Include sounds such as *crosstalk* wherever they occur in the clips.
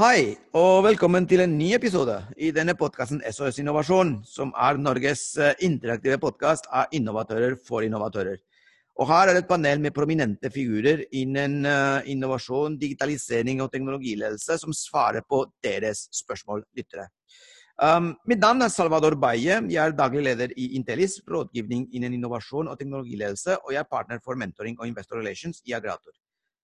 Hei, og velkommen til en ny episode i denne podkasten SOS Innovasjon, som er Norges eh, interaktive podkast av innovatører for innovatører. Og Her er det et panel med prominente figurer innen eh, innovasjon, digitalisering og teknologiledelse som svarer på deres spørsmål, lyttere. Um, mitt navn er Salvador Baye. Jeg er daglig leder i Intellis, rådgivning innen innovasjon og teknologiledelse, og jeg er partner for mentoring og investor relations i Agrator,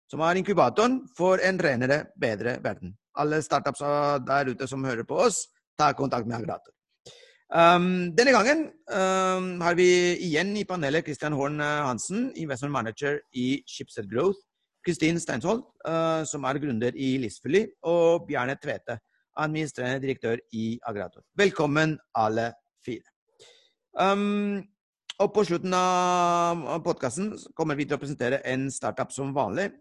som er inkubatoren for en renere, bedre verden alle startups der ute som hører på oss, ta kontakt med Agrator. Um, denne gangen um, har vi igjen i panelet Christian Horn eh, Hansen, investment manager i Shipset Growth. Kristin Steinsvold, uh, som er gründer i Lisfully, og Bjarne Tvete, administrerende direktør i Agrator. Velkommen, alle fire. Um, og på slutten av podkasten kommer vi til å presentere en startup som vanlig.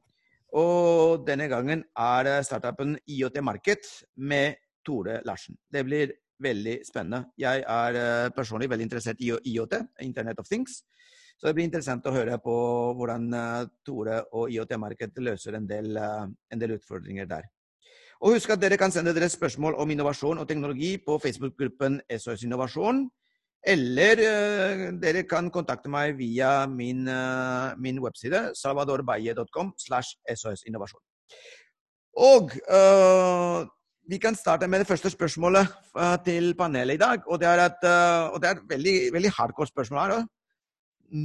Og denne gangen er startupen IOT Market med Tore Larsen. Det blir veldig spennende. Jeg er eh, personlig veldig interessert i IOT, Internet of Things. Så det blir interessant å høre på hvordan eh, Tore og IOT Market løser en del, eh, en del utfordringer der. Og husk at dere kan sende dere spørsmål om innovasjon og teknologi på Facebook-gruppen SOS Innovasjon. Eller uh, dere kan kontakte meg via min, uh, min webside salvadorbaye.com slash sosinnovasjon. Og uh, vi kan starte med det første spørsmålet til panelet i dag. Og det er et, og veldig, veldig hardcore spørsmål her.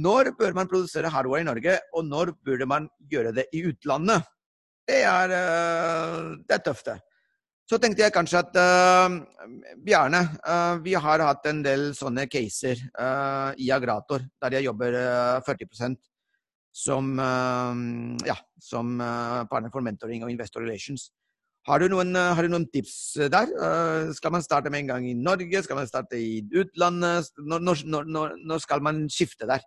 Når bør man produsere hardware i Norge, og når burde man gjøre det i utlandet? Det er, det er tøft, det. Så tenkte jeg kanskje at uh, Bjarne, uh, vi har hatt en del sånne caser uh, i Agrator, der jeg jobber 40% som, ja, som partner for mentoring og investor relations. Har du noen, har du noen tips der? skal man starte med en gang i Norge? Skal man starte i utlandet? Når, når, når, når skal man skifte der?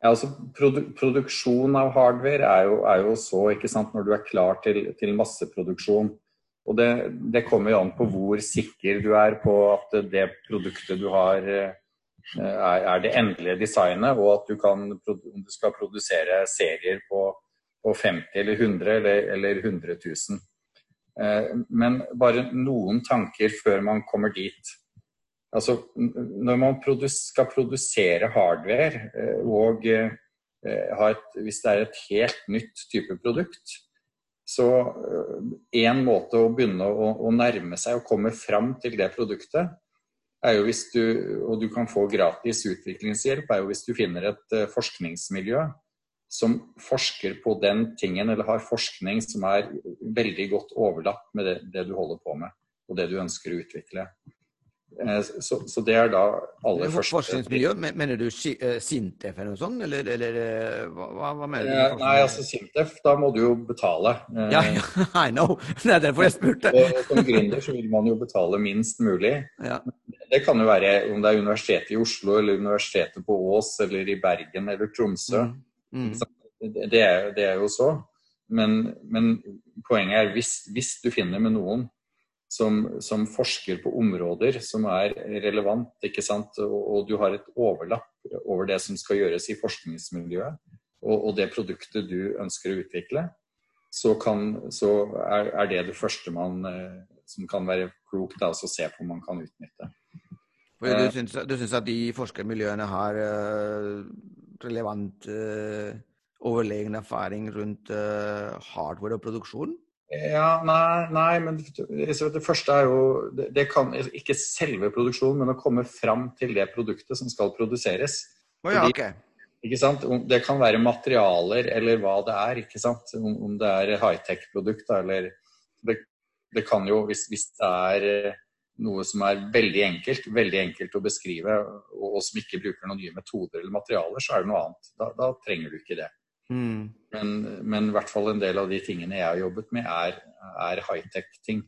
Ja, altså produ Produksjon av hardware er jo, er jo, så ikke sant, når du er klar til, til masseproduksjon. Og det, det, kommer jo an på hvor sikker du er på at det produktet du har eh, er, er det endelige designet, og at du kan, om du skal produsere serier på, på 50 eller 100 eller, eller 100 000. Eh, men bare noen tanker før man kommer dit. Altså, når man skal produsere hardware, eh, og eh, et, hvis det er et helt nytt type produkt, så én eh, måte å begynne å, å, nærme seg og komme fram til det produktet, er jo hvis du, og du kan få gratis utviklingshjelp, er jo hvis du finner et forskningsmiljø som forsker på den tingen, eller har forskning som er veldig godt overlapp med det, det du holder på med, og det du ønsker å utvikle. Eh, så, så, det er da aller første Forskningsmiljø? Mener du eh, Sintef eller noe sånt, eller, eller eh, hva, hva, mener du? Nei, altså Sintef, da må du jo betale. *laughs* Ja, I know. *laughs* Det er derfor jeg spurte. Og som gründer så vil man jo betale minst mulig. Ja. Det kan jo være om det er Universitetet i Oslo eller Universitetet på Ås eller i Bergen eller Tromsø. Mm. Mm. Det, er, det, er, jo så. Men, men poenget er hvis, hvis du finner med noen som, som, forsker på områder som er relevant, ikke sant? Og, og, du har et overlapp over det som skal gjøres i forskningsmiljøet, og, og det produktet du ønsker å utvikle, så, kan, så er, er, det det første man, eh, som kan være klokt å se på om man kan utnytte. Du eh, syns, du syns at de forskermiljøene har uh, relevant overlegen erfaring rundt hardware og produksjon? Ja, nei, nei, men det første er jo det, kan, Ikke selve produksjonen, men å komme fram til det produktet som skal produseres. Oh, ja, okay. ikke sant? Det kan være materialer eller hva det er. ikke sant? Om, om det er high-tech-produkt eller det, det, kan jo, hvis, hvis, det er eh, noe som er veldig enkelt, veldig enkelt å beskrive, og, og som ikke bruker noen nye metoder eller materialer, så er det noe annet. Da, da trenger du ikke det. Mm. Men, men, i hvert fall en del av de tingene jeg har jobbet med, er, er high-tech-ting.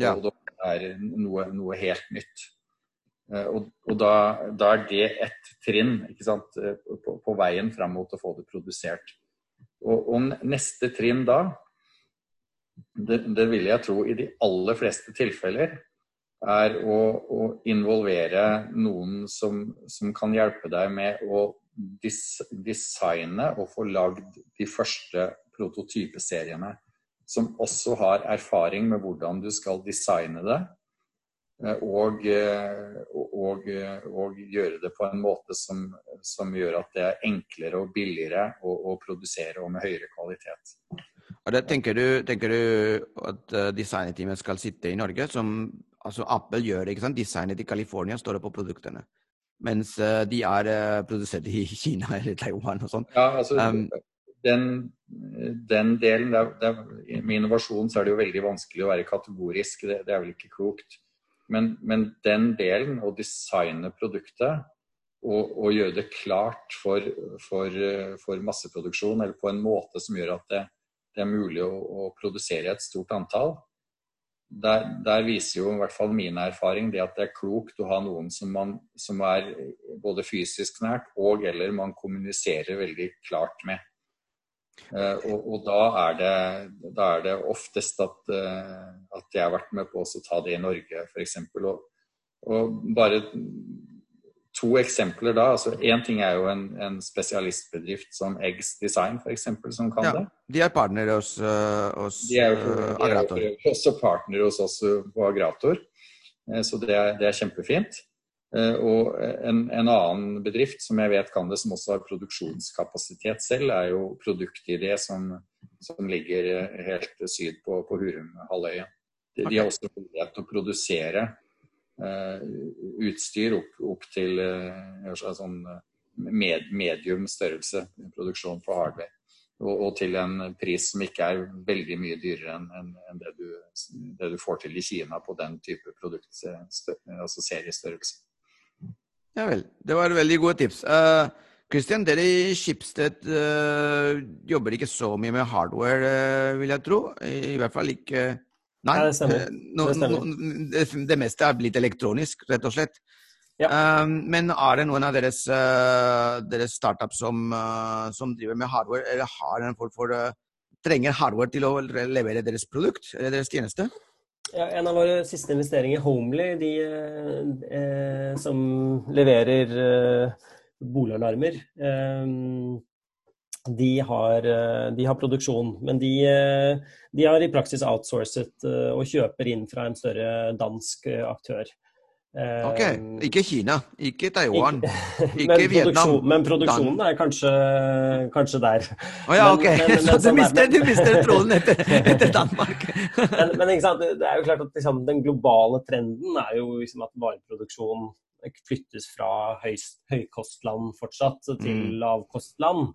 Ja. Og det er noe, noe helt nytt. Eh, og, og da, da, er det ett trinn sant, på, på, veien fram mot å få det produsert. Og, og neste trinn da, det, det, vil jeg tro i de aller fleste tilfeller, er å, å involvere noen som, som, kan hjelpe deg med å designe og få lagd de første prototypeseriene som også har erfaring med hvordan du skal designe det. Eh, og, eh, og, og, gjøre det på en måte som, som, gjør at det er enklere og billigere å, å produsere og med høyere kvalitet. Og det tenker du, tenker du at designteamet skal sitte i Norge, som altså Apple gjør ikke sant? Designet i California står det på produktene. Mens de er produsert i *laughs* Kina eller Taiwan og sånn. Ja, altså, um, den, den, delen der, der, er, Med innovasjon så er det jo veldig vanskelig å være kategorisk. Det, det er vel ikke klokt. Men, men, den delen, å designe produktet og, og gjøre det klart for, for, for, masseproduksjon, eller på en måte som gjør at det, det er mulig å, å, produsere et stort antall, der, der, viser jo i hvert fall min erfaring det at det er klokt å ha noen som, man, som er både fysisk nært og eller man kommuniserer veldig klart med. Uh, og, og da, er det, da, er det, oftest at, uh, at, jeg har vært med på å ta det i Norge, f.eks. Og, og bare to eksempler da. altså Én ting er jo en, en, spesialistbedrift som Eggs Design f.eks. som kan ja, det. De er partnere hos, uh, hos de er, jo, de er også partnere hos oss på Agrator, så det er, det er kjempefint. Eh, og en, en, annen bedrift som jeg vet kan det, som også har produksjonskapasitet selv, er jo Produktidé, som, som ligger eh, helt syd på, på Hurumhalvøya. De, okay. de, har også mulighet til å produsere utstyr opp, opp til uh, sånn med, medium størrelse produksjon på hardware. Og, og, til en pris som ikke er veldig mye dyrere enn en, en det, det, du får til i Kina på den type produkt, altså seriestørrelse. Ja vel. Det var veldig gode tips. Kristian, uh, dere i Schibsted uh, jobber ikke så mye med hardware, uh, vil jeg tro. I, I, hvert fall ikke Nei, ja, det stemmer. No, det, stemmer. No, det, meste er blitt elektronisk, rett og slett. Ja. men er det noen av deres, deres startups som, som, driver med hardware, eller har en form for trenger hardware til å levere deres produkt eller deres tjeneste? Ja, en av våre siste investeringer, Homely, de eh, som leverer eh, boligalarmer, eh, de, har, eh, de, har, produksjon. Men de, eh, de, har i praksis outsourcet eh, og kjøper inn fra en større dansk aktør. Ok, ikke Kina, ikke Taiwan, ikke, *laughs* men Vietnam. Men produksjonen er kanskje, kanskje der. Å oh, ja, ok. Men, men, *laughs* så du mister, du mister tråden etter, *laughs* etter Danmark. men, men det er jo klart at liksom, den globale trenden er jo liksom at vareproduksjon flyttes fra høy, høykostland fortsatt til mm. lavkostland.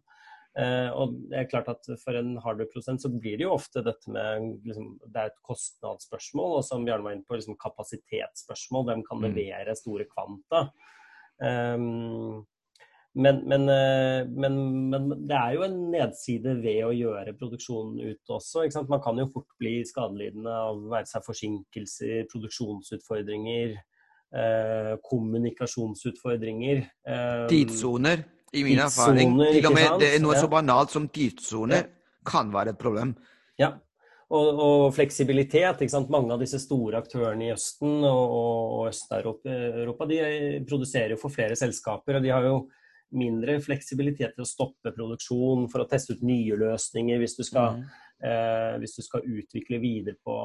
Uh, og det er klart at For en hardware-prosent så blir det jo ofte dette med liksom, Det er et kostnadsspørsmål, og som Bjarne var inne på, liksom kapasitetsspørsmål. Hvem kan mm. levere store kvanta? Um, men, men, uh, men, men, det er jo en nedside ved å gjøre produksjonen ute også. Man kan jo fort bli skadelidende av være seg forsinkelser, produksjonsutfordringer, eh, kommunikasjonsutfordringer. Eh, Tidssoner? I min erfaring. Til og med det er noe så banalt som tidssone ja. kan være et problem. Ja, og, og, fleksibilitet. ikke sant? Mange av disse store aktørene i Østen og, og Øst-Europa de produserer jo for flere selskaper. og de har jo mindre fleksibilitet til å stoppe produksjon for å teste ut nye løsninger hvis du skal, mm. eh, hvis du skal utvikle videre på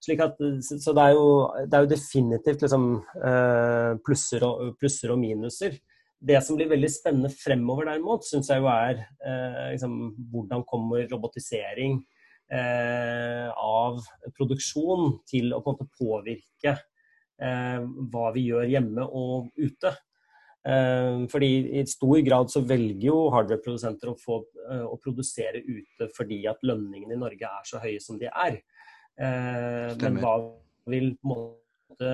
slik at, Så det er jo, det er jo definitivt liksom, eh, plusser, og, plusser og minuser. Det som blir veldig spennende fremover derimot, syns jeg jo er eh, liksom, hvordan kommer robotisering eh, av produksjon til å på en måte påvirke eh, hva vi gjør hjemme og ute. Eh, fordi i stor grad så velger jo hardware-produsenter å, få, eh, å produsere ute fordi at lønningene i Norge er så høye som de er. Eh, men hva vil en måte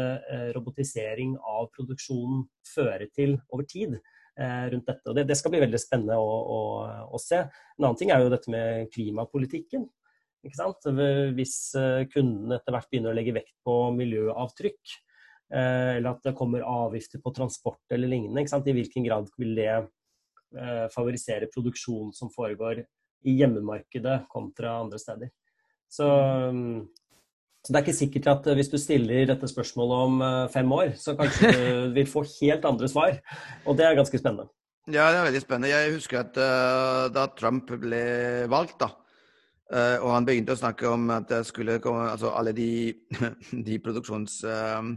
Eh, robotisering av produksjonen føre til over tid eh, rundt dette. Og det, det skal bli veldig spennende å, å, å, se. En annen ting er jo dette med klimapolitikken. Hvis eh, kundene etter hvert begynner å legge vekt på miljøavtrykk, eller at det kommer avgifter på transport eller lignende, i hvilken grad vil det favorisere produksjon som foregår i hjemmemarkedet kontra andre steder. Så mm. Så det er ikke sikkert at hvis du stiller dette spørsmålet om eh, fem år, så kanskje du *laughs* vil få helt andre svar. Og det er ganske spennende. Ja, det er veldig spennende. Jeg husker at uh, da Trump ble valgt, da, Uh, og han begynte å snakke om at det skulle komme altså alle de, *laughs* de produksjons... Uh,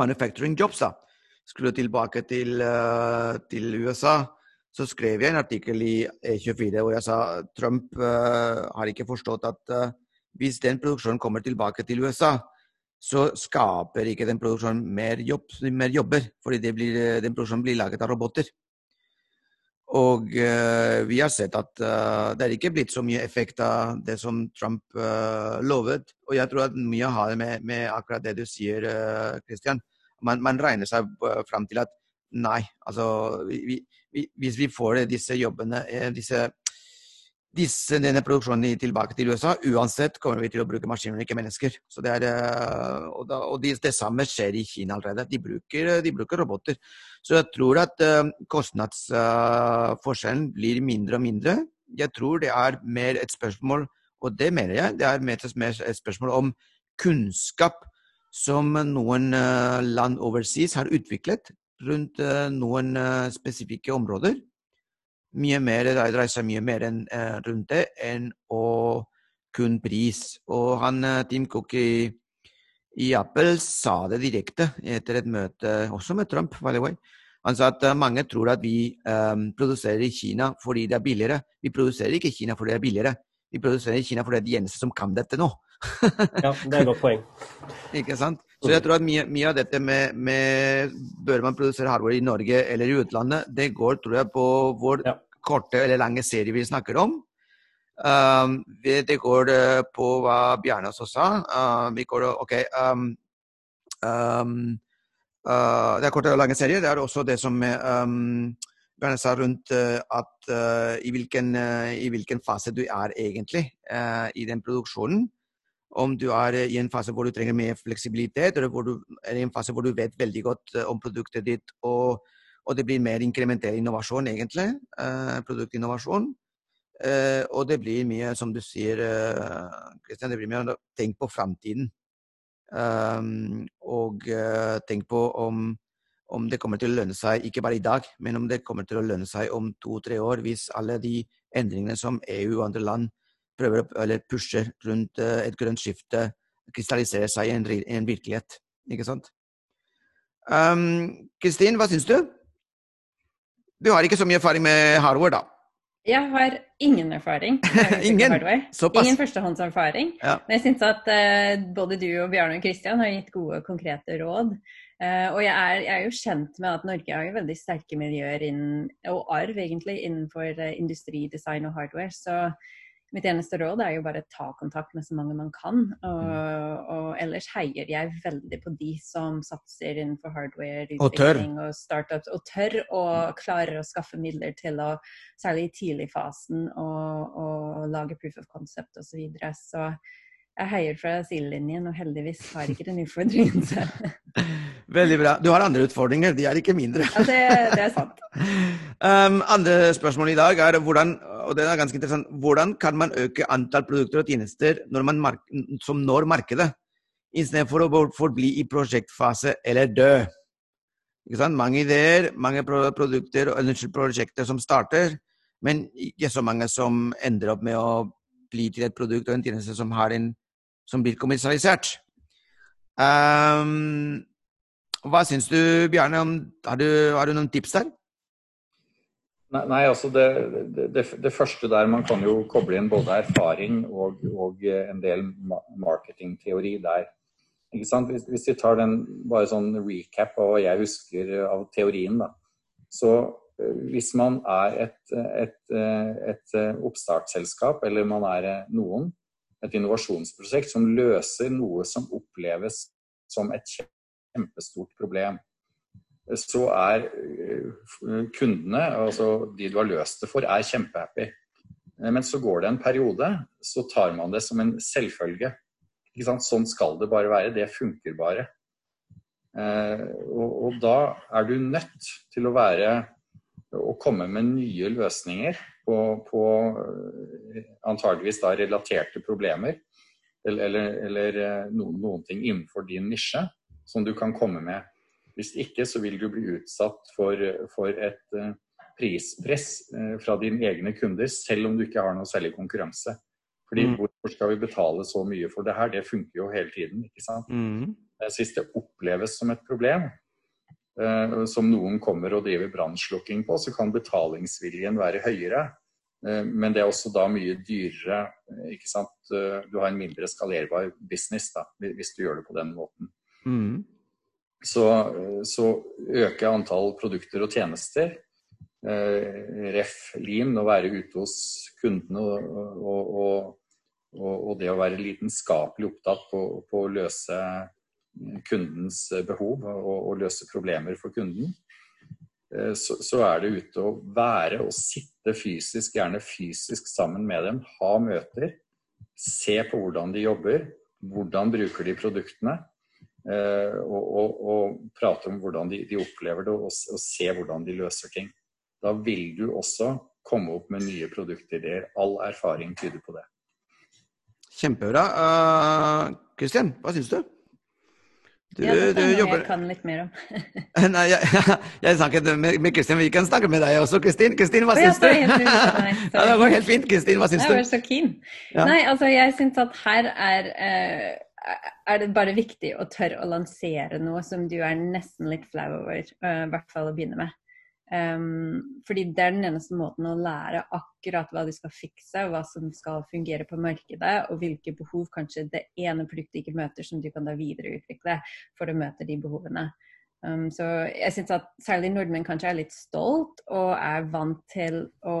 manufacturing jobs da, skulle tilbake til, til, USA. Så skrev jeg en artikkel i E24 hvor jeg sa Trump har ikke forstått at hvis den produksjonen kommer tilbake til USA, så skaper ikke den produksjonen mer, jobb, mer jobber, fordi blir, den produksjonen blir laget av roboter. Og uh, vi har sett at uh, det er ikke blitt så mye effekt av det som Trump uh, lovet. Og jeg tror at mye har med, med akkurat det du sier, Christian. Man, man regner seg fram til at nei, altså vi, vi, Hvis vi får disse jobbene, disse disse, denne produksjonen tilbake til USA. Uansett kommer vi til å bruke maskiner, ikke mennesker. Er, eh, og, da, og det, det, samme skjer i Kina allerede. De bruker, de bruker roboter. Så jeg tror at uh, kostnadsforskjellen uh, blir mindre og mindre. Jeg tror det er mer et spørsmål, og det mener jeg, det er mer et spørsmål om kunnskap som noen uh, land overseas har utviklet rundt noen spesifikke områder mye mer, det dreier seg mye mer enn, uh, rundt det enn å kun pris. Og han, eh, Tim Cook i, i, Apple sa det direkte etter et møte, også med Trump, by the way. Han sa at eh, mange tror at vi um, produserer i Kina fordi det er billigere. Vi produserer ikke i Kina fordi det er billigere. Vi produserer i Kina fordi det er de eneste som kan dette nå. ja, det er et godt poeng. *laughs* ikke sant? Så jeg tror at mye, mye av dette med, med, bør man produsere hardware i Norge eller i utlandet, det går tror jeg på hvor ja. korte eller lange serier vi snakker om. Um, det går uh, på hva Bjarne også sa. Uh, vi går, ok, um, um, uh, det er korte og lange serier. Det er også det som um, Bjarne rundt uh, at uh, i hvilken, uh, i, hvilken, fase du er egentlig i den produksjonen om du er i en fase hvor du trenger mer fleksibilitet, eller hvor du er i en fase hvor du vet veldig godt eh, om produktet ditt, og, og det blir mer inkrementell innovasjon, egentlig. Eh, produktinnovasjon. Uh, og det blir mye, som du sier, Kristian, uh, det blir mye tenk på framtiden. Um, og uh, tenk på om, om, det kommer til å lønne seg, ikke bare i dag, men om det kommer til å lønne seg om to-tre år, hvis alle de endringene som EU og andre land prøver eller pusher rundt eh, et grønt skifte krystalliserer seg i en, en, virkelighet. Ikke sant? Kristin, um, hva syns du? Du har ikke så mye erfaring med hardware, da? Jeg har ingen erfaring. ingen? Ingen førstehåndserfaring. Ja. Men jeg syns at uh, både du og Bjarne og Kristian har gitt gode, konkrete råd. Uh, og jeg er, jeg er, jo kjent med at Norge har jo veldig sterke miljøer innen, og arv egentlig innenfor uh, industri, design og hardware. Så mitt eneste råd er jo bare ta kontakt med så mange man kan. Og, mm. og ellers heier jeg veldig på de som satser innenfor hardware, utvikling og, og startups, og tør og klarer å skaffe midler til å, særlig i tidligfasen, å lage proof of concept osv. Så, videre. så jeg heier fra sidelinjen, og heldigvis har ikke den utfordringen selv. *laughs* Veldig bra. Du har andre utfordringer, de er ikke mindre. Ja, det, det er sant. *laughs* um, andre spørsmål i dag er hvordan, og det er ganske interessant, hvordan kan man øke antall produkter og tjenester når man som når markedet, istedenfor å forbli i prosjektfase eller dø? Mange ideer, mange produkter og prosjekter som starter, men ikke så mange som ender opp med å bli til et produkt og en tjeneste som, en, som blir kommersialisert. Um, hva syns du, Bjarne? Har du, har du, noen tips der? Nei, altså det, det, det, første der Man kan jo koble inn både erfaring og, og en del marketingteori der. Hvis, hvis, vi tar den bare sånn recap av hva jeg husker av teorien, da. Så eh, hvis man er et, et, et, oppstartsselskap, eller man er noen, et innovasjonsprosjekt som løser noe som oppleves som et kjempestort problem. Så er eh, kundene, altså de du har løst det for, er kjempehappy. Eh, men så går det en periode, så tar man det som en selvfølge. Sånn skal det bare være. Det funker bare. Eh, og, og, da er du nødt til å være å komme med nye løsninger på, på antageligvis da relaterte problemer. Eller, eller, eller noen, noen, ting innenfor din nisje som du kan komme med. Hvis ikke så vil du bli utsatt for, for et uh, prispress uh, fra dine egne kunder, selv om du ikke har noe særlig konkurranse. Fordi mm. hvorfor skal vi betale så mye for det her? Det funker jo hele tiden, ikke sant. Mm. synes det oppleves som et problem, eh, som noen kommer og driver brannslukking på, så kan betalingsviljen være høyere. Eh, men det er også da mye dyrere. ikke sant? Eh, du har en mindre skalerbar business da, hvis du gjør det på den måten. Mm. Så, så øker antall produkter og tjenester. Eh, ref. lim, å være ute hos kundene og, og, og, og, det å være lidenskapelig opptatt på, på, å løse kundens behov og, løse problemer for kunden. Eh, så, så, er det ute å være og sitte fysisk, gjerne fysisk sammen med dem. Ha møter. Se på hvordan de jobber. Hvordan bruker de produktene. Eh, og, og, og, prate om hvordan de, de opplever det, og, og, se hvordan de løser ting. Da vil du også komme opp med nye produktideer. All erfaring tyder på det. Kjempebra. Kristian, uh, hva syns du? Du, ja, det er noe jeg kan litt mer om. *laughs* Nei, jeg, *laughs* jeg, snakket med Kristin, vi kan snakke med deg også, Kristin. Kristin, hva syns du? *laughs* ja, det går helt fint, Kristin. Hva syns du? Jeg var så keen. Ja. Nei, altså, jeg syns at her er uh, er det bare viktig å tørre å lansere noe som du er nesten litt flau over, uh, i hvert fall å begynne med. Um, fordi det er den eneste måten å lære akkurat hva du skal fikse, hva som skal fungere på markedet, og hvilke behov kanskje det ene produktet ikke møter, som du kan da videreutvikle for å møte de behovene. Um, så jeg syns at særlig nordmenn kanskje er litt stolt og er vant til å,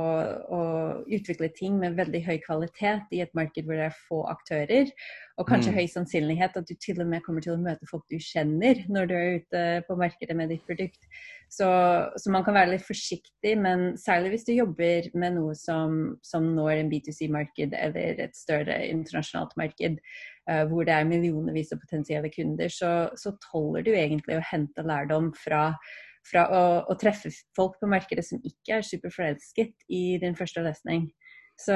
å, utvikle ting med veldig høy kvalitet i et marked hvor det er få aktører. Og kanskje mm. høy sannsynlighet at du til og med kommer til å møte folk du kjenner når du er ute på markedet med ditt produkt. Så, så man kan være litt forsiktig, men særlig hvis du jobber med noe som, som når en B2C-marked eller et større internasjonalt marked, hvor det er millionervis av potensielle kunder, så, så tåler du egentlig å hente lærdom fra fra å, å, treffe folk på markedet som ikke er superforelsket i din første løsning. Så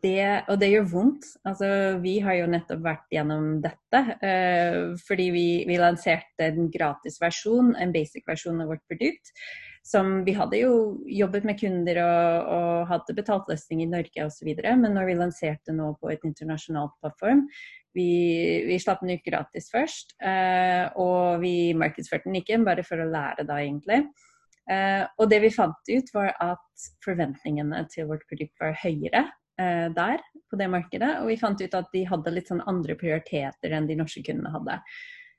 det, og det gjør vondt. Altså, vi har jo nettopp vært gjennom dette. Uh, fordi vi, vi, lanserte en gratis versjon, en basic versjon av vårt produkt. Som vi hadde jo jobbet med kunder og, og hadde betalt løsning i Norge osv. Men når vi lanserte nå på et internasjonalt plattform, vi, vi slapp den ut gratis først. Uh, og vi markedsførte den ikke, bare for å lære da, egentlig. Uh, og det vi fant ut, var at forventningene til vårt produkt var høyere uh, der, på det markedet. Og vi fant ut at de hadde litt sånn andre prioriteter enn de norske kundene hadde.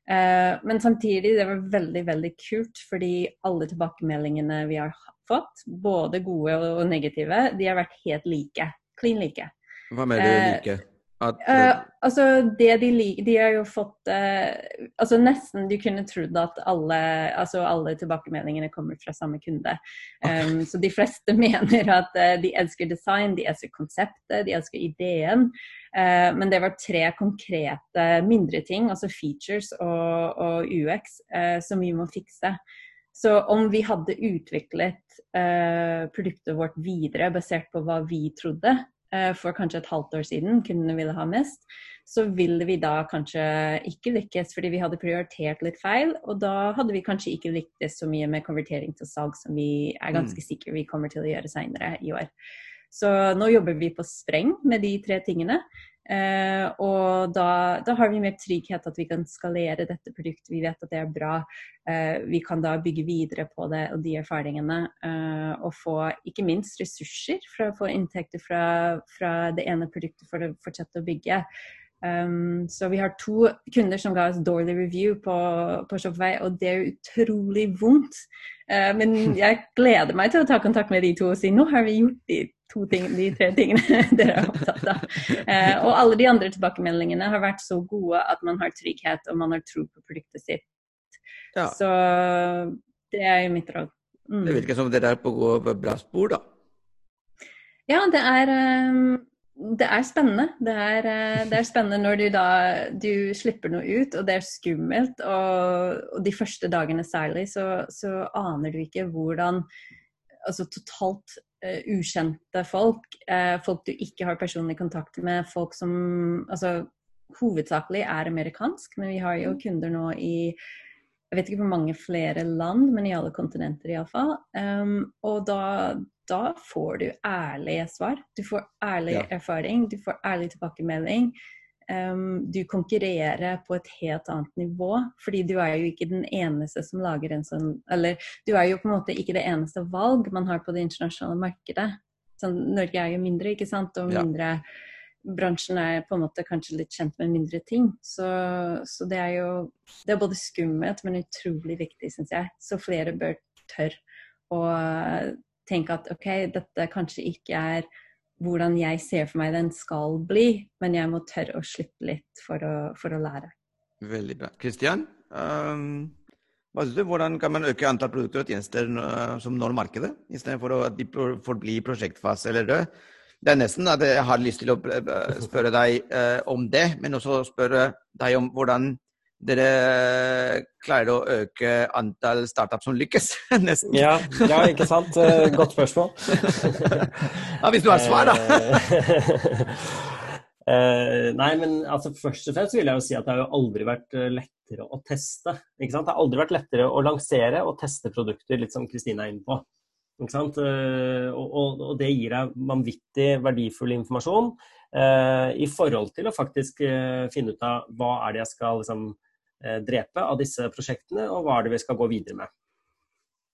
Uh, men samtidig, det var veldig, veldig kult, fordi alle tilbakemeldingene vi har fått, både gode og negative, de har vært helt like. Klin like. Hva med du like? At, uh, altså, det de liker De har jo fått uh, Altså, nesten du kunne trodd at alle, altså alle tilbakemeldingene kommer fra samme kunde. Um, så de fleste *laughs* mener at uh, de elsker design, de elsker konseptet, de elsker ideen. men det var tre konkrete mindre ting, altså features og, og UX, som vi må fikse. Så om vi hadde utviklet produktet vårt videre basert på hva vi trodde, for kanskje et halvt år siden kundene ville ha mest, så ville vi da kanskje ikke lykkes fordi vi hadde prioritert litt feil. Og da hadde vi kanskje ikke lyktes så mye med konvertering til salg som vi er ganske mm. sikre vi kommer til å gjøre seinere i år. Så nå jobber vi på spreng med de tre tingene. Uh, og da, da, har vi mer trygghet at vi kan skalere dette produktet. Vi vet at det er bra. Uh, vi kan da bygge videre på det og de erfaringene. Uh, og få ikke minst ressurser for å få inntekter fra, fra det ene produktet for å fortsette å bygge. Um, så vi har to kunder som ga oss dårlig review på, på Shopify, og det er utrolig vondt. Uh, men jeg gleder meg til å ta kontakt med de to og si nå har vi gjort de to ting, de tre tingene *laughs* dere er opptatt av. Eh, og alle de andre tilbakemeldingene har vært så gode at man har trygghet og man har tro på produktet sitt. Ja. Så det er jo mitt råd. Mm. Det virker som dere er på bra spor, da? Ja, det er um, det er spennende. Det er, eh, det er, spennende når du da du slipper noe ut, og det er skummelt. Og, og de første dagene særlig, så, så, aner du ikke hvordan Altså totalt uh, ukjente folk, uh, folk du ikke har personlig kontakt med, folk som altså hovedsakelig er amerikansk, men vi har jo mm. kunder nå i jeg vet ikke hvor mange flere land, men i alle kontinenter iallfall. Um, og da da får du ærlige svar. Du får ærlig ja. erfaring, du får ærlig tilbakemelding. Um, du konkurrerer på et helt annet nivå, fordi du er jo ikke den eneste som lager en sånn Eller du er jo på en måte ikke det eneste valg man har på det internasjonale markedet. Sånn, Norge er jo mindre, ikke sant, og mindre ja. Bransjen er på en måte kanskje litt kjent med mindre ting. Så, så det er jo Det er både skummelt, men utrolig viktig, syns jeg. Så flere bør tørre å tenke at OK, dette kanskje ikke er hvordan jeg ser for meg den skal bli, men jeg må tørre å slippe litt for å, for å lære. Veldig bra. Kristian, um, du? hvordan kan man øke antall produkter og tjenester uh, som når markedet, istedenfor at de forblir prosjektfase eller død? Det er nesten at jeg har lyst til å spørre deg uh, om det, men også spørre deg om hvordan dere klarer å øke antall startups som lykkes, *laughs* nesten. Ja, ja, ikke sant. Eh, godt spørsmål. *laughs* ja, hvis du har svar, da. Uh, *laughs* nei, men altså, først og fremst vil jeg jo si at det har jo aldri vært lettere å teste. Ikke sant? Det har aldri vært lettere å lansere og teste produkter, litt som Kristine er inne på. Ikke sant? Og, og, og, det gir deg vanvittig verdifull informasjon uh, i forhold til å faktisk finne ut av hva er det jeg skal liksom, Eh, drepe av disse prosjektene, og hva er det vi skal gå videre med.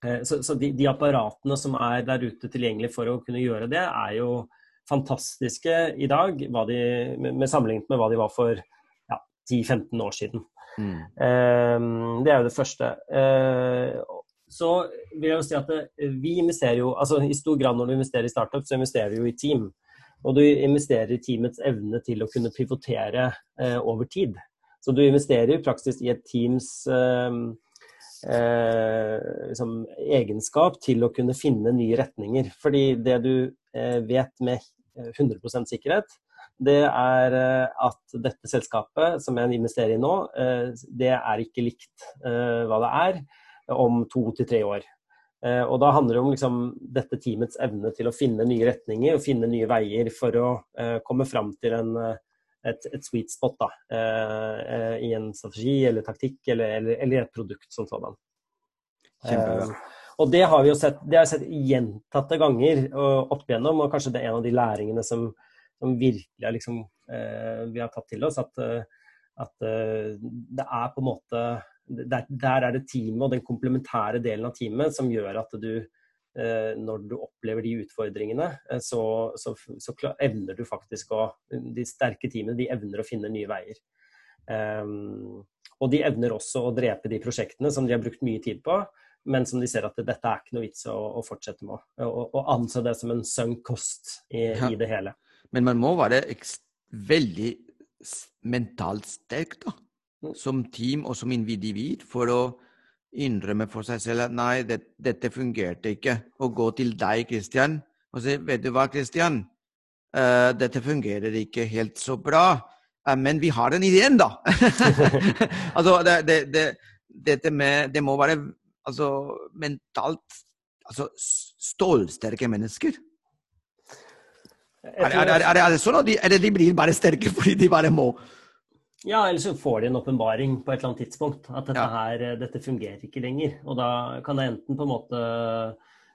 Eh, så, så de, de, apparatene som er der ute tilgjengelig for å kunne gjøre det, er jo fantastiske i dag de, med, sammenlignet med hva de var for ja, 10-15 år siden. Mm. Um, det er jo det første. Uh, så vil jeg jo si at det, vi investerer jo altså I stor grad når du investerer i startup, så investerer vi jo i team. Og du investerer i teamets evne til å kunne pivotere uh, over tid. Så du investerer i praksis i et teams eh, eh, liksom, egenskap til å kunne finne nye retninger. Fordi det du eh, vet med 100% sikkerhet, det er eh, at dette selskapet som jeg investerer i nå, eh, det er ikke likt eh, hva det er om to til tre år. Og da handler det om liksom, dette teamets evne til å finne nye retninger og finne nye veier for å komme fram til en et, et sweet spot da, eh, i en strategi eller taktikk eller, eller, eller et produkt som sådan. Eh, og det har vi jo sett, det har jeg sett gjentatte ganger opp igjennom, og kanskje det er en av de læringene som, som virkelig er liksom, eh, vi har tatt til oss. At, at det er på en måte der, der, er det teamet og den komplementære delen av teamet som gjør at du Eh, når du opplever de utfordringene, eh, så, så, så, evner du faktisk å De sterke teamene de evner å finne nye veier. Um, og de evner også å drepe de prosjektene som de har brukt mye tid på, men som de ser at dette er ikke noe vits å, å fortsette med. Og, og anse det som en sunk cost i, ja. i, det hele. Men man må være veldig mentalt sterk, da. Mm. Som team og som individ for å innrømme for seg selv at nei, det, dette fungerte ikke. Og gå til deg, Kristian, og si vet du hva, Kristian, uh, dette fungerer ikke helt så bra. Uh, men vi har den ideen, da! *laughs* altså, det, det, det, dette med Det må være altså, mentalt altså, stålsterke mennesker. Er, er, er, er, det sånn at de, de blir bare sterke fordi de bare må? Ja, eller så får de en åpenbaring på et eller annet tidspunkt. At dette, her, eh, dette fungerer ikke lenger. Og da kan det enten på en måte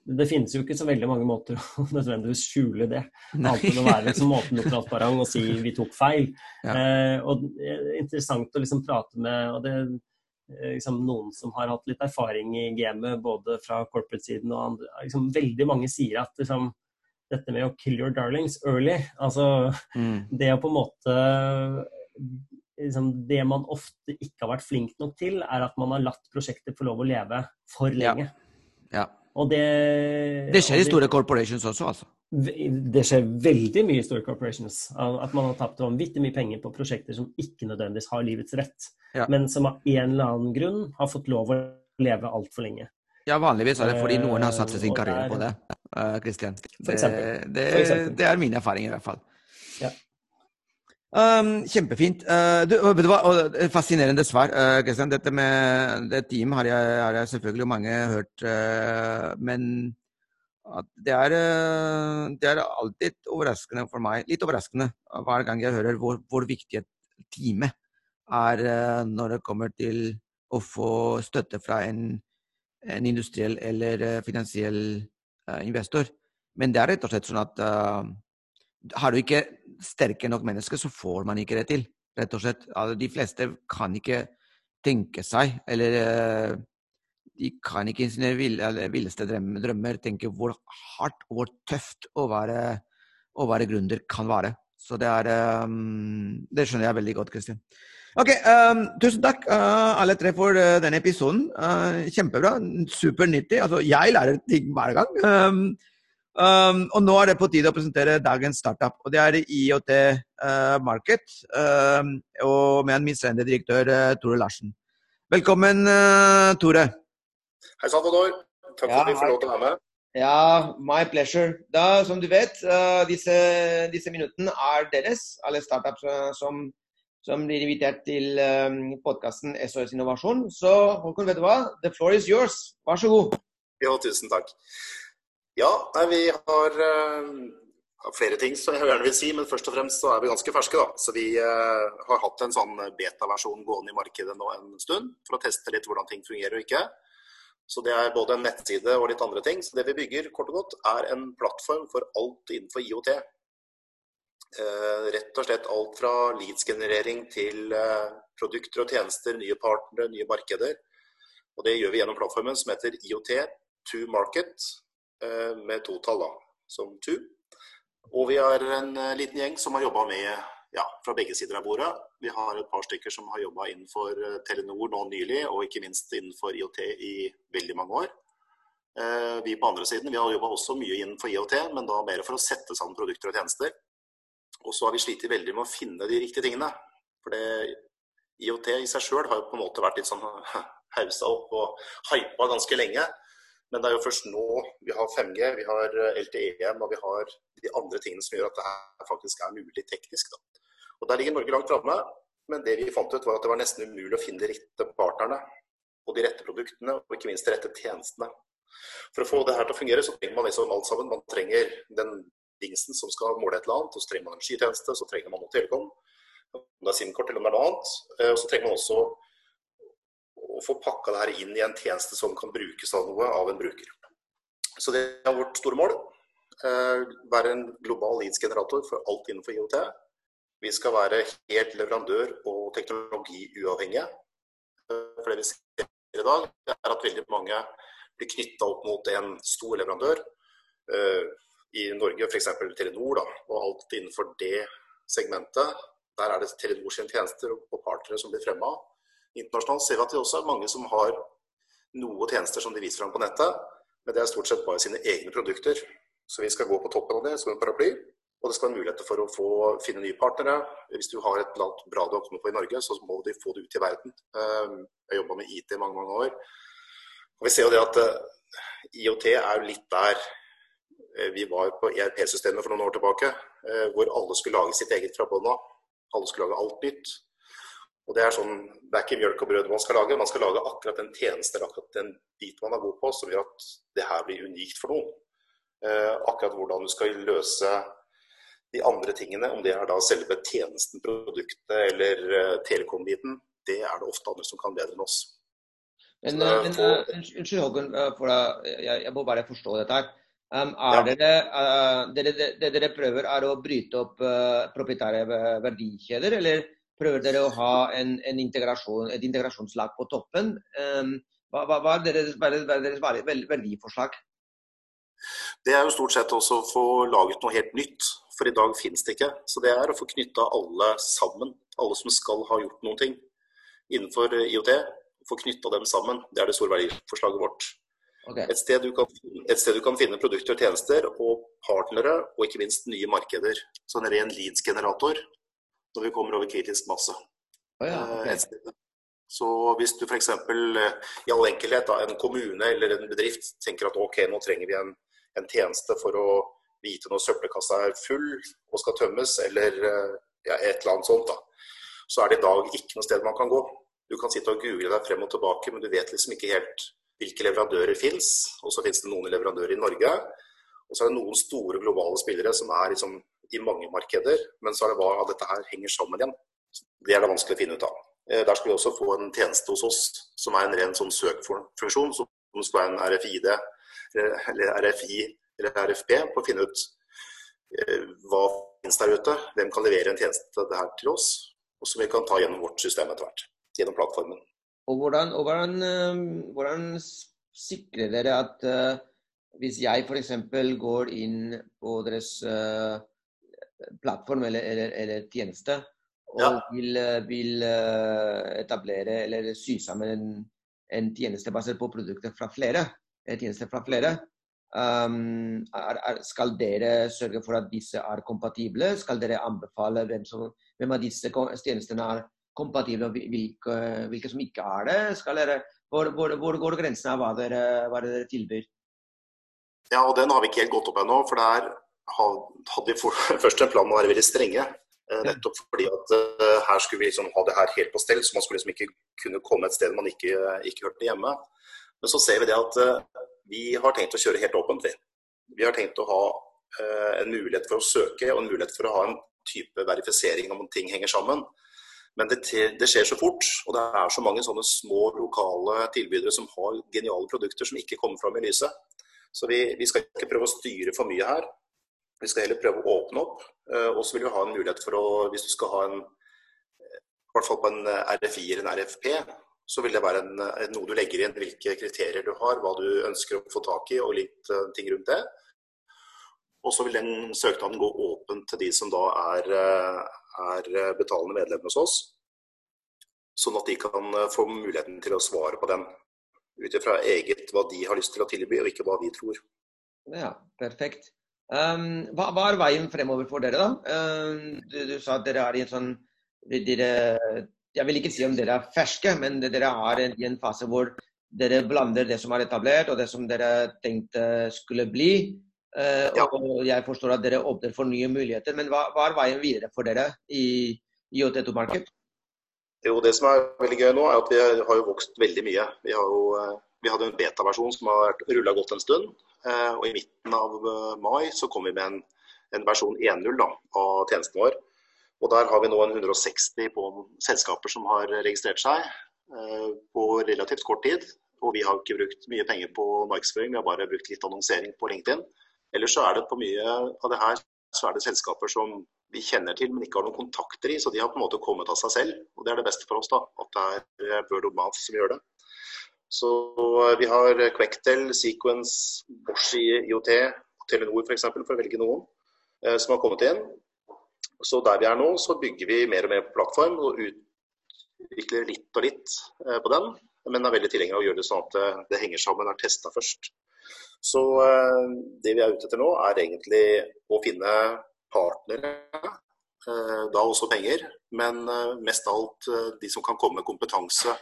det finnes jo ikke så veldig mange måter *laughs* å nødvendigvis skjule det. Annet enn å være liksom åpen og transparent og si 'vi tok feil'. Ja. Eh, og det er interessant å liksom prate med og det er liksom noen som har hatt litt erfaring i gamet, både fra corporate-siden og andre. Liksom, veldig mange sier at liksom, dette med å 'kill your darlings early', altså mm. det å på en måte liksom, det man ofte ikke har vært flink nok til, er at man har latt prosjektet få lov å leve for lenge. Ja. ja. Og det, det skjer i store corporations også, altså? Det skjer veldig mye i store corporations. At man har tapt vanvittig mye penger på prosjekter som ikke nødvendigvis har livets rett, ja. men som av en eller annen grunn har fått lov å leve altfor lenge. Ja, vanligvis er det fordi noen har satset sin karriere på det. Kristian. Det, det, det, er min erfaring i hvert fall. Ja. Um, kjempefint. Uh, du, vet du hva? fascinerende svar. Uh. Dette med det team har jeg, har jeg selvfølgelig mange hørt. Uh, men det er, det er, alltid overraskende for meg, litt overraskende hver gang jeg hører hvor, hvor viktig et teamet er når det kommer til å få støtte fra en, en industriell eller finansiell investor. Men det er rett og slett sånn at har du ikke sterke nok mennesker, så får man ikke det til. Rett og slett. Altså, de fleste kan ikke tenke seg, eller uh, de kan ikke i sine villeste drømmer tenke hvor hardt og hvor tøft å være, å være gründer kan være. Så det er um, Det skjønner jeg veldig godt, Kristin. Ok, um, Tusen takk, uh, alle tre, for uh, denne episoden. Uh, kjempebra. Supernyttig. Altså, jeg lærer ting hver gang. Um, um, og nå er det på tide å presentere dagens startup. Og det er IOT Market. Um, og med en administrerende direktør Tore Larsen. Velkommen, Tore. Hei sann, Oddor. Takk for at vi får lov til å være med. Ja, my pleasure. Da, som du vet, uh, disse, disse, minuttene er deres, alle startups uh, som, som, blir invitert til um, podkasten SOS Innovasjon. Så Håkon, vet du hva? The floor is yours. Vær så god. Ja, tusen takk. Ja, nei, vi har uh, flere ting som jeg gjerne vil si, men først og fremst så er vi ganske ferske. da. Så Vi har hatt en sånn beta-versjon gående i markedet nå en stund for å teste litt hvordan ting fungerer og ikke. Så det er både en nettside og litt andre ting. Så det vi bygger, kort og godt, er en plattform for alt innenfor IOT. Uh, rett og slett alt fra leads-generering til eh, produkter og tjenester, nye partnere, nye markeder. Og det gjør vi gjennom plattformen som heter IOT to Market, eh, to tall, da, som two. Og vi er en eh, liten gjeng som har jobba med ja, fra begge sider av bordet. Vi har et par stykker som har jobba innenfor eh, Telenor nå nylig, og ikke minst innenfor IOT i veldig mange år. Vi på andre siden vi har jobba også mye innenfor IOT, men da mer for å sette sammen produkter og tjenester. Og så har vi slitt veldig med å finne de riktige tingene. For det, IOT i seg sjøl har jo på en måte vært litt sånn *laughs* hausa opp og hypa ganske lenge. Men det er jo først nå vi har 5G, vi har LTE-en og vi har de andre tingene som gjør at det faktisk er mulig teknisk. Da. Og Der ligger Norge langt framme, men det vi fant ut var at det var nesten umulig å finne de rette partnerne og de rette produktene, og ikke minst de rette tjenestene. For å få det her til å fungere, så trenger man liksom alt sammen. Man trenger den dingsen som skal måle et eller annet, og så trenger man en skytjeneste, så trenger man noe telekom, om det er SIM-kort eller er noe annet. Eh, og så trenger man også å få pakka det her inn i en tjeneste som kan brukes av noe av en bruker. Så det er vårt store mål. Eh, være en global leads-generator for alt innenfor IOT. Vi skal være helt leverandør- og teknologiuavhengige. For det vi ser i dag, er at veldig mange blir knytta opp mot en stor leverandør. Eh, I Norge f.eks. Telenor, da, og alt innenfor det segmentet. Der er det Telenor sine tjenester og partnere som blir fremma. Internasjonalt ser vi at det også er mange som har noe tjenester som de viser fram på nettet, men det er stort sett bare sine egne produkter. Så vi skal gå på toppen av det som en paraply. Og det skal være muligheter for å få, finne nye partnere. Hvis du har et eller bra du har kommet på i Norge, så må du få det ut i verden. Ehm, jeg har jobba med IT i mange mange år. Og vi ser jo det at eh, IOT er jo litt der eh, vi var på ERP-systemet for noen år tilbake. Eh, hvor alle skulle lage sitt eget fra bånn av. Alle skulle lage alt nytt. Og Det er sånn, det er ikke mjølk og brød man skal lage, man skal lage akkurat den tjeneste eller akkurat den bit man er god på, som gjør at det her blir unikt for noen. akkurat hvordan du skal løse de andre tingene, om det er da selve tjenesten, produktet eller eh, telekom-biten, det er det ofte andre som kan bedre enn oss. Men, uh, men uh, Unnskyld, Håkon, for jeg, jeg, må bare forstå dette her. Um, er ja. dere, dere, det dere prøver, er å bryte opp proprietære verdikjeder, eller prøver dere å ha en, en integrasjon, et integrasjonslag på toppen? Hva, hva, hva, er deres, hva er deres verdiforslag? Det er jo stort sett også å få laget noe helt nytt. For i dag finnes det ikke. Så det er å få knytta alle sammen. Alle som skal ha gjort noen ting innenfor IOT. Få knytta dem sammen. Det er det store verdiforslaget vårt. Okay. Et, sted kan, et, sted du kan, finne produkter og tjenester og partnere, og ikke minst nye markeder. Så en ren leads-generator når vi kommer over kritisk masse. Oh, ja, okay. Så hvis du f.eks. Eh, i all enkelhet da, en kommune eller en bedrift tenker at ok, nå trenger vi en, en tjeneste for å vite når søppelkassa er full og skal tømmes, eller eh, ja, et eller annet sånt, da. så er det i dag ikke noe sted man kan gå. Du kan sitte og google deg frem og tilbake, men du vet liksom ikke helt hvilke leverandører fins. Og så finnes det noen leverandører i Norge. Og så er det noen store globale spillere som er liksom i mange markeder. Men så er det hva dette her henger sammen igjen. Det er det vanskelig å finne ut av. Eh, der skal vi også få en tjeneste hos oss som er en ren sånn søkfunksjon, som skal være en RFID eller RFI eller RFP, på å finne ut eh, hva finnes der ute, hvem kan levere en tjeneste der til oss, og som vi kan ta gjennom vårt system etter hvert. Gjennom plattformen. Og hvordan, og hvordan, eh, hvordan sikrer dere at hvis jeg f.eks. går inn på deres uh, plattform eller, eller, eller tjeneste, og ja. vil, vil, etablere eller sy sammen en, en tjeneste basert på produkter fra flere, tjenester fra flere, Um, er, er, skal dere sørge for at disse er kompatible? Skal dere anbefale hvem, som, hvem av disse tjenestene er kompatible, og hvilke, hvilke som ikke er det? Dere, hvor, hvor, hvor, går grensen av hva dere, hva dere tilbyr? Ja, og Den har vi ikke helt gått opp ennå. for der hadde vi *laughs* først en plan om å være veldig strenge. Eh, nettopp fordi at uh, her skulle vi liksom ha det her helt på stell, så man skulle liksom ikke kunne komme et sted man ikke, ikke hørte hjemme. Men så ser vi det at uh, vi har tenkt å kjøre helt åpent. Vi, vi har tenkt å ha en mulighet for å søke og en mulighet for å ha en type verifisering om ting henger sammen. Men det, det, skjer så fort, og det er så mange sånne små lokale tilbydere som har geniale produkter som ikke kommer fram i lyset. Så vi, vi skal ikke prøve å styre for mye her. Vi skal heller prøve å åpne opp. Uh, og så vil vi ha en mulighet for å, hvis du skal ha en i hvert fall på en RFI eller en RFP, så vil det være en, noe du legger inn hvilke kriterier du har, hva du ønsker å få tak i og litt uh, ting rundt det. Og så vil den søknaden gå åpent til de som da er, er betalende medlemmer hos oss. Sånn at de kan få muligheten til å svare på den ut ifra eget hva de har lyst til å tilby, og ikke hva vi tror. Ja, perfekt. Um, hva, hva, er veien fremover for dere, da? Um, du, du, sa at dere er i en sånn dere jeg vil ikke si om dere er ferske, men dere er i en fase hvor dere blander det som er etablert, og det som dere tenkte skulle bli. Uh, ja. Og jeg forstår at dere åpner for nye muligheter. Men hva, hva er veien videre for dere i IOT2-markedet? Jo, Det som er veldig gøy nå, er at vi har jo vokst veldig mye. Vi, har jo, eh, vi hadde en beta-versjon som har rulla godt en stund. Uh, og I midten av mai så kom vi med en, en versjon 1.0 av tjenesten vår. Og Der har vi nå en 160 på selskaper som har registrert seg eh, på relativt kort tid. Og vi har ikke brukt mye penger på markedsføring, vi har bare brukt litt annonsering på LinkedIn. Ellers så er det på mye av det her så er det selskaper som vi kjenner til, men ikke har noen kontakter i. Så de har på en måte kommet av seg selv. Og det er det beste for oss, da. At det er Bird of Mouth som gjør det. Så eh, vi har Quectel, Sequence, Bosch IOT, Telenor f.eks., for, for å velge noen, eh, som har kommet inn. Så der vi er nå, så bygger vi mer og mer på plattform og utvikler litt og litt eh, på den. Men er veldig tilhenger av å gjøre det sånn at det, det henger sammen, er testa først. Så eh, det vi er ute etter nå, er egentlig å finne partnere. Eh, da også penger, men mest av alt de som kan komme med kompetanse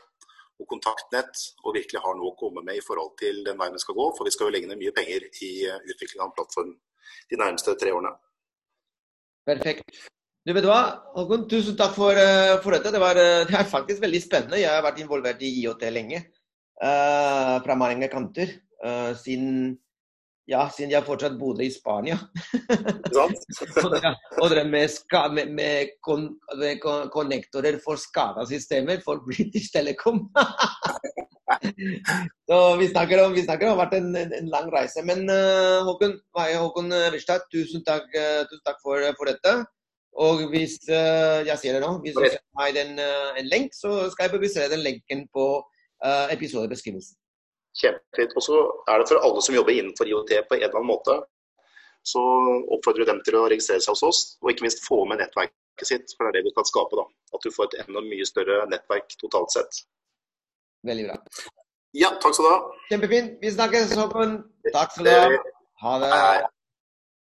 og kontaktnett og virkelig har noe å komme med i forhold til den veien vi skal gå. For vi skal jo legge ned mye penger i utvikling av en plattform de nærmeste tre årene. Perfekt. Du vet hva, Håkon, tusen takk for, uh, for dette. Det, var, uh, *laughs* det, er faktisk veldig spennende. Jeg har vært involvert i IOT lenge. Uh, fra mange kanter. siden, ja, siden jeg fortsatt bodde i Spania. *laughs* og, dere, og dere med, med, med, kon, med konnektorer for skada systemer for British Telecom. *laughs* Så vi snakker om, vi snakker om det har vært en, en, lang reise. Men uh, Håkon, Håkon Ristad, tusen takk, uh, tusen takk for, for, dette. Og hvis uh, jeg sier det nå, hvis du sender meg den, en lenk, så skal jeg publisere den lenken på episodebeskrivelsen. Kjempefint. Og så er det for alle som jobber innenfor IOT på en eller annen måte, så oppfordrer du dem til å registrere seg hos oss, og ikke minst få med nettverket sitt. For det er det vi kan skape. da. At du får et enda mye større nettverk totalt sett. Veldig bra. Ja, takk skal du ha. Kjempefint. Vi snakkes, Håkon. Takk skal du ha. Ha det.